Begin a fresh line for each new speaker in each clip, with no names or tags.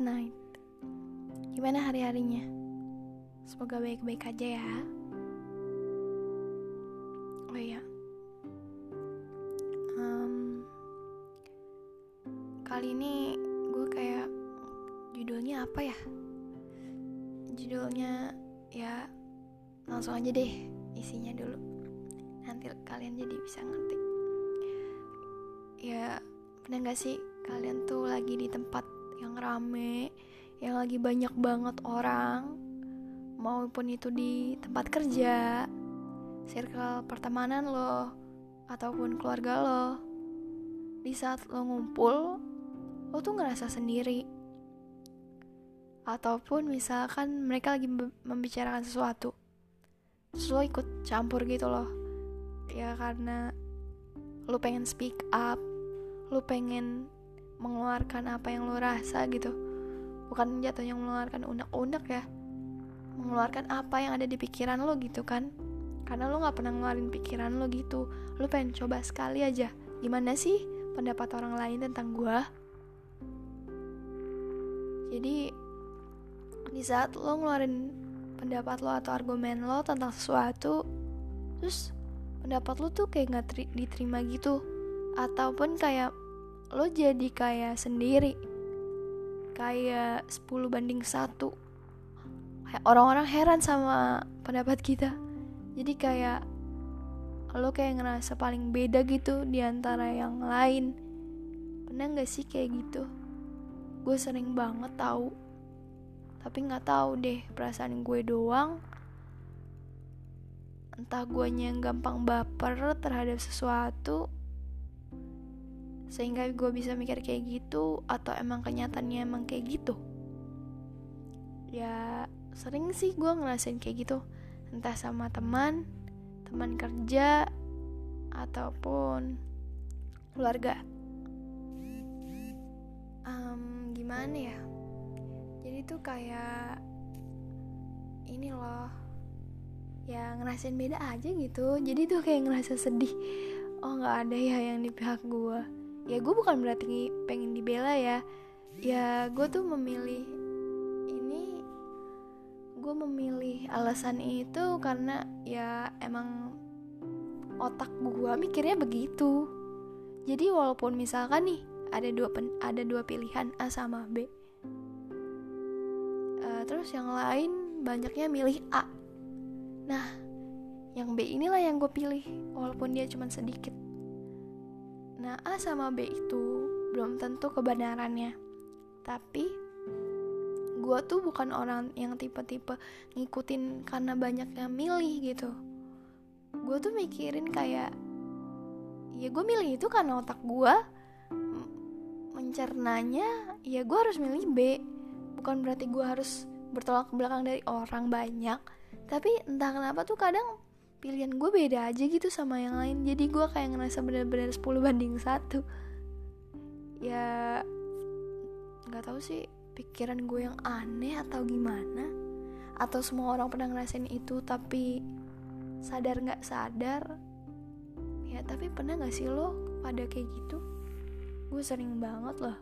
night. Gimana hari-harinya? Semoga baik-baik aja ya. Oh iya. Um, kali ini gue kayak judulnya apa ya? Judulnya ya langsung aja deh isinya dulu. Nanti kalian jadi bisa ngerti. Ya, pernah gak sih kalian tuh lagi di tempat yang rame, yang lagi banyak banget orang, maupun itu di tempat kerja, circle pertemanan lo, ataupun keluarga lo. Di saat lo ngumpul, lo tuh ngerasa sendiri. Ataupun misalkan mereka lagi membicarakan sesuatu, terus lo ikut campur gitu loh. Ya karena lo pengen speak up, lo pengen mengeluarkan apa yang lo rasa gitu. Bukan jatuhnya mengeluarkan unek-unek ya. Mengeluarkan apa yang ada di pikiran lo gitu kan. Karena lo nggak pernah ngeluarin pikiran lo gitu. Lo pengen coba sekali aja. Gimana sih pendapat orang lain tentang gue jadi di saat lo ngeluarin pendapat lo atau argumen lo tentang sesuatu terus pendapat lo tuh kayak nggak diterima gitu. Ataupun kayak lo jadi kayak sendiri. Kayak 10 banding satu. Orang-orang heran sama pendapat kita. Jadi kayak lo kayak ngerasa paling beda gitu di antara yang lain. Pernah gak sih kayak gitu? Gue sering banget tahu. Tapi nggak tahu deh perasaan gue doang. Entah gue yang gampang baper terhadap sesuatu sehingga gue bisa mikir kayak gitu atau emang kenyataannya emang kayak gitu. Ya sering sih gue ngerasain kayak gitu. Entah sama teman teman kerja ataupun keluarga. Um, gimana ya? Jadi tuh kayak ini loh ya ngerasain beda aja gitu. Jadi tuh kayak ngerasa sedih. Oh nggak ada ya yang di pihak gue ya gue bukan berarti pengen dibela ya. Ya gue tuh memilih ini gue memilih alasan itu karena ya emang otak gue mikirnya begitu. Jadi walaupun misalkan nih ada dua pen, ada dua pilihan A sama B. Uh, terus yang lain banyaknya milih A. Nah yang B inilah yang gue pilih walaupun dia cuma sedikit Nah, A sama B itu belum tentu kebenarannya. Tapi gue tuh bukan orang yang tipe-tipe ngikutin karena banyak yang milih gitu. Gue tuh mikirin kayak ya gue milih itu karena otak gue mencernanya ya gue harus milih B bukan berarti gue harus bertolak ke belakang dari orang banyak tapi entah kenapa tuh kadang pilihan gue beda aja gitu sama yang lain. Jadi gue kayak ngerasa bener-bener 10 banding satu. Ya nggak tahu sih pikiran gue yang aneh atau gimana? Atau semua orang pernah ngerasain itu tapi sadar nggak sadar? Ya tapi pernah nggak sih lo pada kayak gitu? Gue sering banget loh.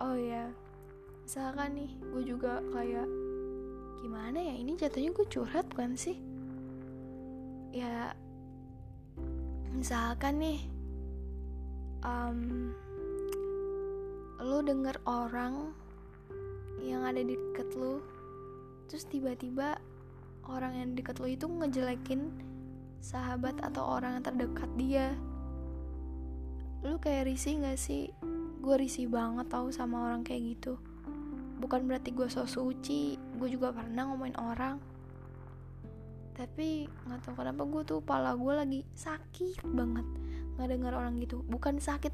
Oh ya misalkan nih gue juga kayak gimana ya ini jatuhnya gue curhat bukan sih ya misalkan nih um, lu denger orang yang ada di deket lu terus tiba-tiba orang yang deket lu itu ngejelekin sahabat atau orang yang terdekat dia. Lu kayak risih gak sih? Gue risih banget tau sama orang kayak gitu. Bukan berarti gue so suci gue juga pernah ngomongin orang tapi nggak tahu kenapa gue tuh pala gue lagi sakit banget. Nggak dengar orang gitu. Bukan sakit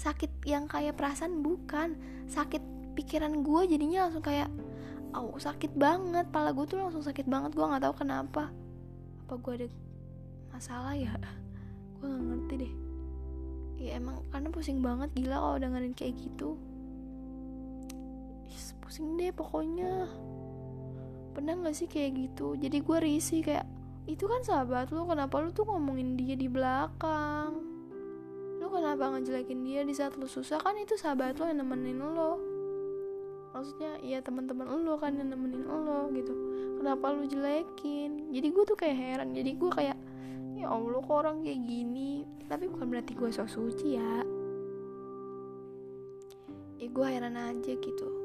sakit yang kayak perasaan bukan. Sakit pikiran gue jadinya langsung kayak oh sakit banget. Pala gue tuh langsung sakit banget. Gue nggak tahu kenapa. Apa gue ada masalah ya? Gue nggak ngerti deh. Ya emang karena pusing banget. Gila kalau dengerin kayak gitu. Pusing deh pokoknya pernah gak sih kayak gitu? Jadi gue risih kayak itu kan sahabat lu kenapa lu tuh ngomongin dia di belakang? Lu kenapa ngejelekin dia di saat lu susah? Kan itu sahabat lu yang nemenin lo. Maksudnya ya teman-teman lo kan yang nemenin lo gitu. Kenapa lu jelekin? Jadi gue tuh kayak heran. Jadi gue kayak ya allah kok orang kayak gini? Tapi bukan berarti gue sok suci ya. Ya gue heran aja gitu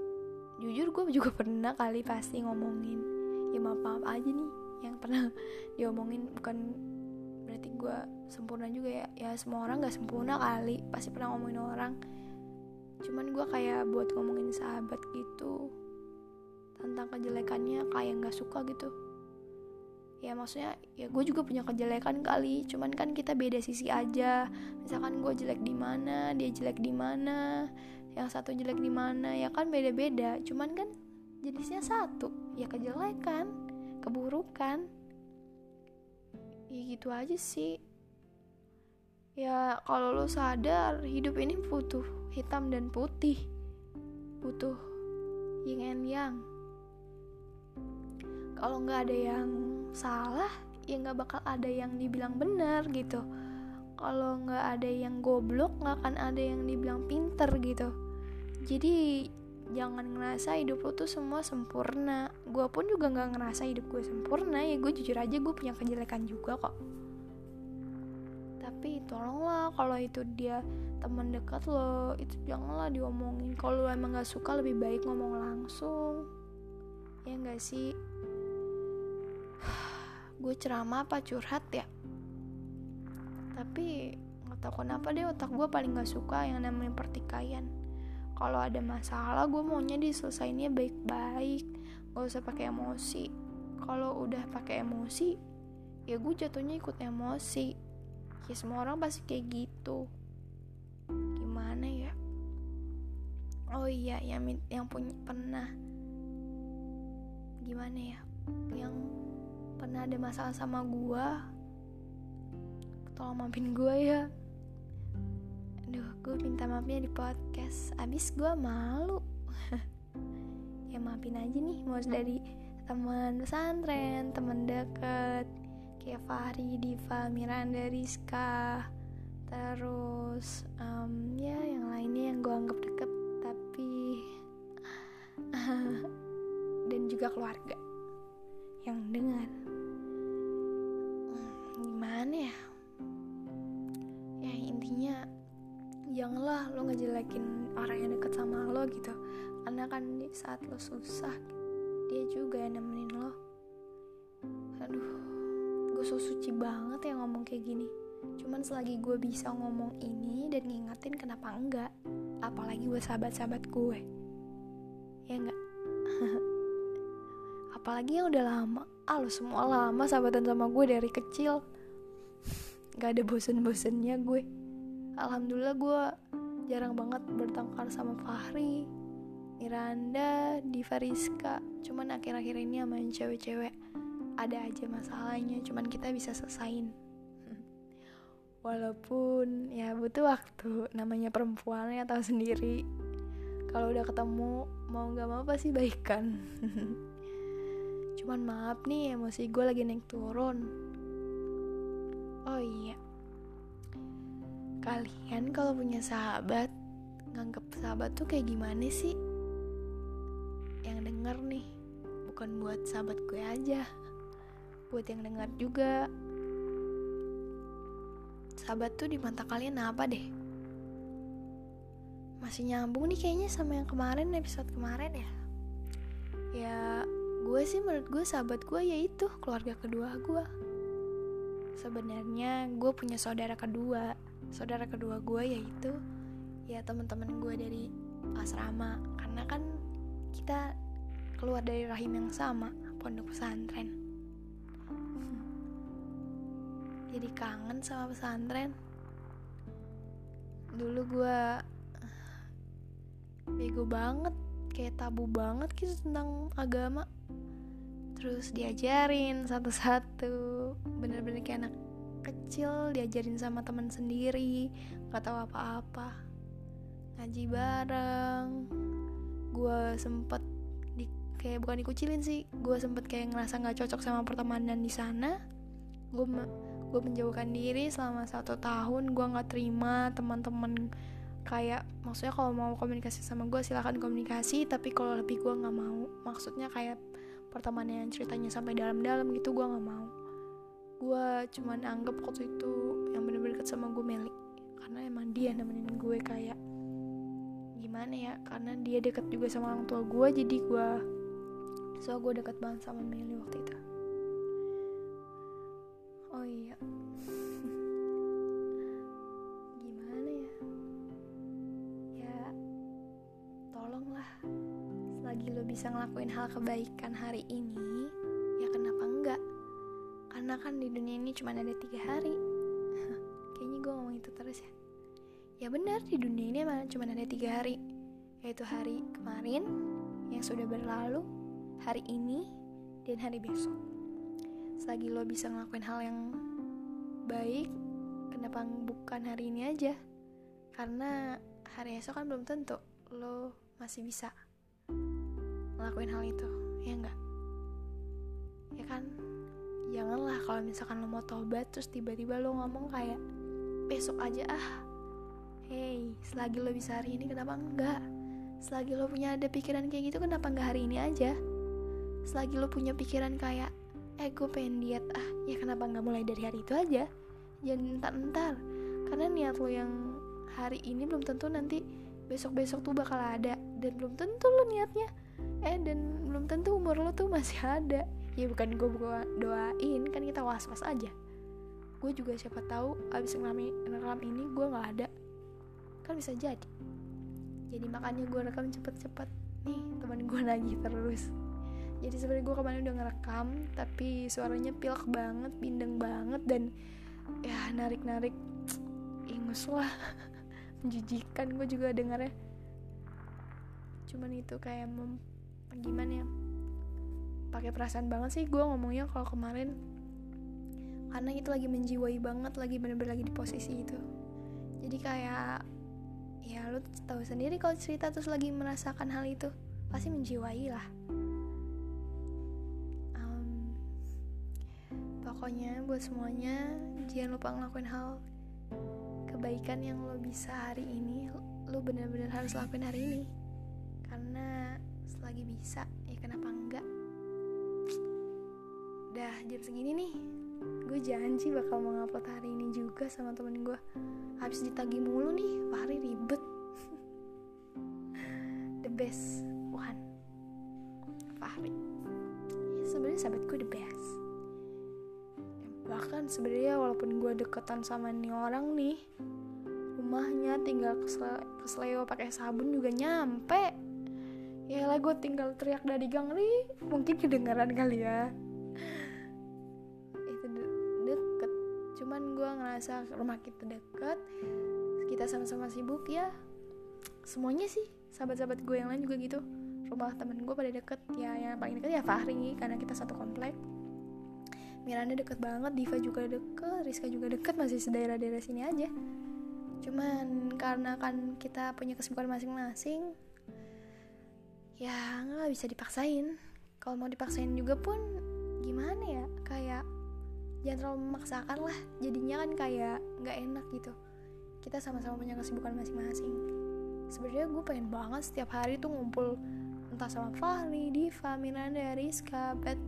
jujur gue juga pernah kali pasti ngomongin. Ya maaf maaf aja nih yang pernah diomongin. Bukan berarti gue sempurna juga ya. Ya semua orang gak sempurna kali. Pasti pernah ngomongin orang. Cuman gue kayak buat ngomongin sahabat gitu tentang kejelekannya kayak nggak suka gitu. Ya maksudnya ya gue juga punya kejelekan kali. Cuman kan kita beda sisi aja. Misalkan gue jelek di mana dia jelek di mana yang satu jelek di mana? Ya kan beda-beda. Cuman kan jenisnya satu. Ya kejelekan keburukan. Ya gitu aja sih. Ya kalau lo sadar hidup ini butuh hitam dan putih. Butuh yin and yang. Kalau nggak ada yang salah ya nggak bakal ada yang dibilang benar gitu. Kalau nggak ada yang goblok nggak akan ada yang dibilang pinter gitu jadi jangan ngerasa hidup lo tuh semua sempurna. Gue pun juga nggak ngerasa hidup gue sempurna. Ya gue jujur aja gue punya kejelekan juga kok. Tapi tolonglah kalau itu dia teman dekat lo itu janganlah diomongin. Kalau lo emang gak suka lebih baik ngomong langsung. Ya gak sih? Gue ceramah apa? Curhat ya? Tapi nggak tahu kenapa deh otak gue paling gak suka yang namanya pertikaian kalau ada masalah gue maunya diselesainnya baik-baik. Gak usah pakai emosi. Kalau udah pakai emosi ya gue jatuhnya ikut emosi. Ya semua orang pasti kayak gitu. Gimana ya? Oh iya yang yang punya pernah. Gimana ya? Yang pernah ada masalah sama gua. Tolong maafin gua ya aduh gue minta maafnya di podcast. Abis gua malu. Ya maafin aja nih mau dari teman pesantren teman deket. Kayak Fahri, Diva, Miranda, Rizka. Terus um, ya yang lainnya yang gue anggap deket tapi dan juga keluarga yang dengar. Gimana ya? Ya intinya janganlah lo ngejelekin orang yang deket sama lo gitu. Karena kan di saat lo susah dia juga yang nemenin lo. Aduh gue so suci banget ya ngomong kayak gini. Cuman selagi gue bisa ngomong ini dan ngingetin kenapa enggak? Apalagi gue sahabat-sahabat gue. Ya enggak? Apalagi yang udah lama. Ah lo semua lama sahabatan sama gue dari kecil. Gak ada bosen-bosennya gue alhamdulillah gue jarang banget bertengkar sama Fahri Miranda, Diva Rizka cuman akhir-akhir ini sama cewek-cewek. Ada aja masalahnya cuman kita bisa selesain. Walaupun ya butuh waktu namanya perempuan ya tahu sendiri. Kalau udah ketemu mau nggak mau pasti baikan cuman maaf nih emosi gue lagi naik turun. Oh iya kalian kalau punya sahabat nganggep sahabat tuh kayak gimana sih? Yang denger nih bukan buat sahabat gue aja. Buat yang dengar juga. Sahabat tuh di mata kalian apa deh? Masih nyambung nih kayaknya sama yang kemarin episode kemarin ya? Ya gue sih menurut gue sahabat gue yaitu keluarga kedua gue. Sebenarnya gue punya saudara kedua saudara kedua gue yaitu ya teman-teman gue dari asrama. Karena kan kita keluar dari rahim yang sama pondok pesantren. Jadi kangen sama pesantren. Dulu gue bego banget kayak tabu banget gitu tentang agama. Terus diajarin satu-satu bener-bener kayak anak kecil diajarin sama teman sendiri nggak tahu apa-apa. Ngaji bareng. Gue sempet di kayak bukan dikucilin sih gue sempet kayak ngerasa nggak cocok sama pertemanan di sana. Gue gue menjauhkan diri selama satu tahun gue nggak terima teman-teman kayak maksudnya kalau mau komunikasi sama gue silahkan komunikasi tapi kalau lebih gue nggak mau. Maksudnya kayak pertemanan ceritanya sampai dalam-dalam gitu gue nggak mau gue cuman anggap waktu itu yang bener-bener deket sama gue Meli. Karena emang dia nemenin gue kayak gimana ya karena dia deket juga sama orang tua gue jadi gue so gue deket banget sama Meli waktu itu. Oh iya. Gimana ya? Ya tolonglah. Selagi lo bisa ngelakuin hal kebaikan hari ini karena kan di dunia ini cuma ada tiga hari. Kayaknya gue ngomong itu terus ya. Ya benar di dunia ini emang cuma ada tiga hari. Yaitu hari kemarin yang sudah berlalu hari ini dan hari besok. Selagi lo bisa ngelakuin hal yang baik kenapa bukan hari ini aja? Karena hari esok kan belum tentu lo masih bisa ngelakuin hal itu ya enggak? Ya kan janganlah kalau misalkan lo mau tobat terus tiba-tiba lo ngomong kayak besok aja ah. Hey selagi lo bisa hari ini kenapa enggak? Selagi lo punya ada pikiran kayak gitu kenapa enggak hari ini aja? Selagi lo punya pikiran kayak eh gue pengen diet ah. Ya kenapa nggak mulai dari hari itu aja? Jangan entar-entar. Karena niat lo yang hari ini belum tentu nanti besok-besok tuh bakal ada. Dan belum tentu lo niatnya. Eh dan belum tentu umur lo tuh masih ada ya bukan gue doain kan kita was-was aja. Gue juga siapa tahu abis ngelam, ngelam ini gue nggak ada. Kan bisa jadi. Jadi makanya gue rekam cepet-cepet. Nih teman gue nagih terus. Jadi sebenarnya gue kemarin udah ngerekam tapi suaranya pilek banget bindeng banget dan ya narik narik ingus lah. Menjijikan gue juga dengarnya. Cuman itu kayak mem gimana ya pakai perasaan banget sih. Gue ngomongnya kalau kemarin karena itu lagi menjiwai banget lagi bener-bener lagi di posisi itu. Jadi kayak ya lu tahu sendiri kalau cerita terus lagi merasakan hal itu pasti menjiwai lah. Pokoknya buat semuanya jangan lupa ngelakuin hal kebaikan yang lo bisa hari ini lo bener-bener harus lakuin hari ini. Karena selagi bisa ya kenapa enggak udah jam segini nih. Gue janji bakal mau hari ini juga sama temen gue habis ditagi mulu nih Fahri ribet. The best one. Fahri. Ya sebenarnya sahabat gue the best. Bahkan sebenarnya walaupun gue deketan sama nih orang nih rumahnya tinggal kesleo pakai sabun juga nyampe. Ya lah gue tinggal teriak dari gang nih. Mungkin kedengaran kali ya cuman gue ngerasa rumah kita deket kita sama-sama sibuk ya. Semuanya sih sahabat-sahabat gue yang lain juga gitu. Rumah temen gue pada deket. Ya yang paling deket ya Fahri karena kita satu komplek. Miranda deket banget, Diva juga deket, Rizka juga deket, masih sedaerah-daerah sini aja. Cuman karena kan kita punya kesibukan masing-masing, ya nggak bisa dipaksain. Kalau mau dipaksain juga pun gimana ya, kayak jangan terlalu memaksakan lah. Jadinya kan kayak nggak enak gitu. Kita sama-sama punya kesibukan masing-masing. Sebenarnya gue pengen banget setiap hari tuh ngumpul entah sama Fahri, Diva, Miranda, Rizka, but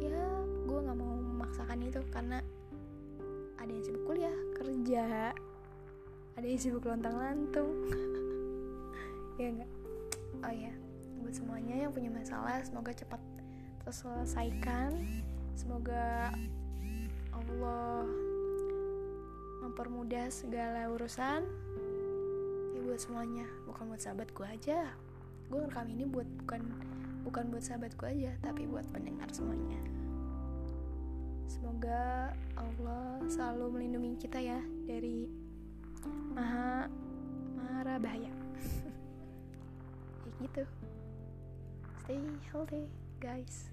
ya gue nggak mau memaksakan itu karena ada yang sibuk kuliah kerja ada yang sibuk lontang lantung ya enggak oh ya buat semuanya yang punya masalah semoga cepat terselesaikan semoga Allah mempermudah segala urusan ya buat semuanya bukan buat sahabat gue aja gue rekam ini buat bukan bukan buat sahabat gue aja tapi buat pendengar semuanya Semoga Allah selalu melindungi kita ya dari maha marah bahaya. ya gitu. Stay healthy, guys.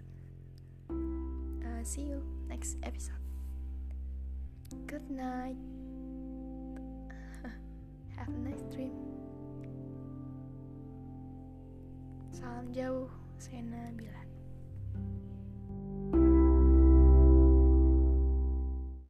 Uh, see you next episode. Good night. Have a nice dream. Salam jauh, Sena Bilan.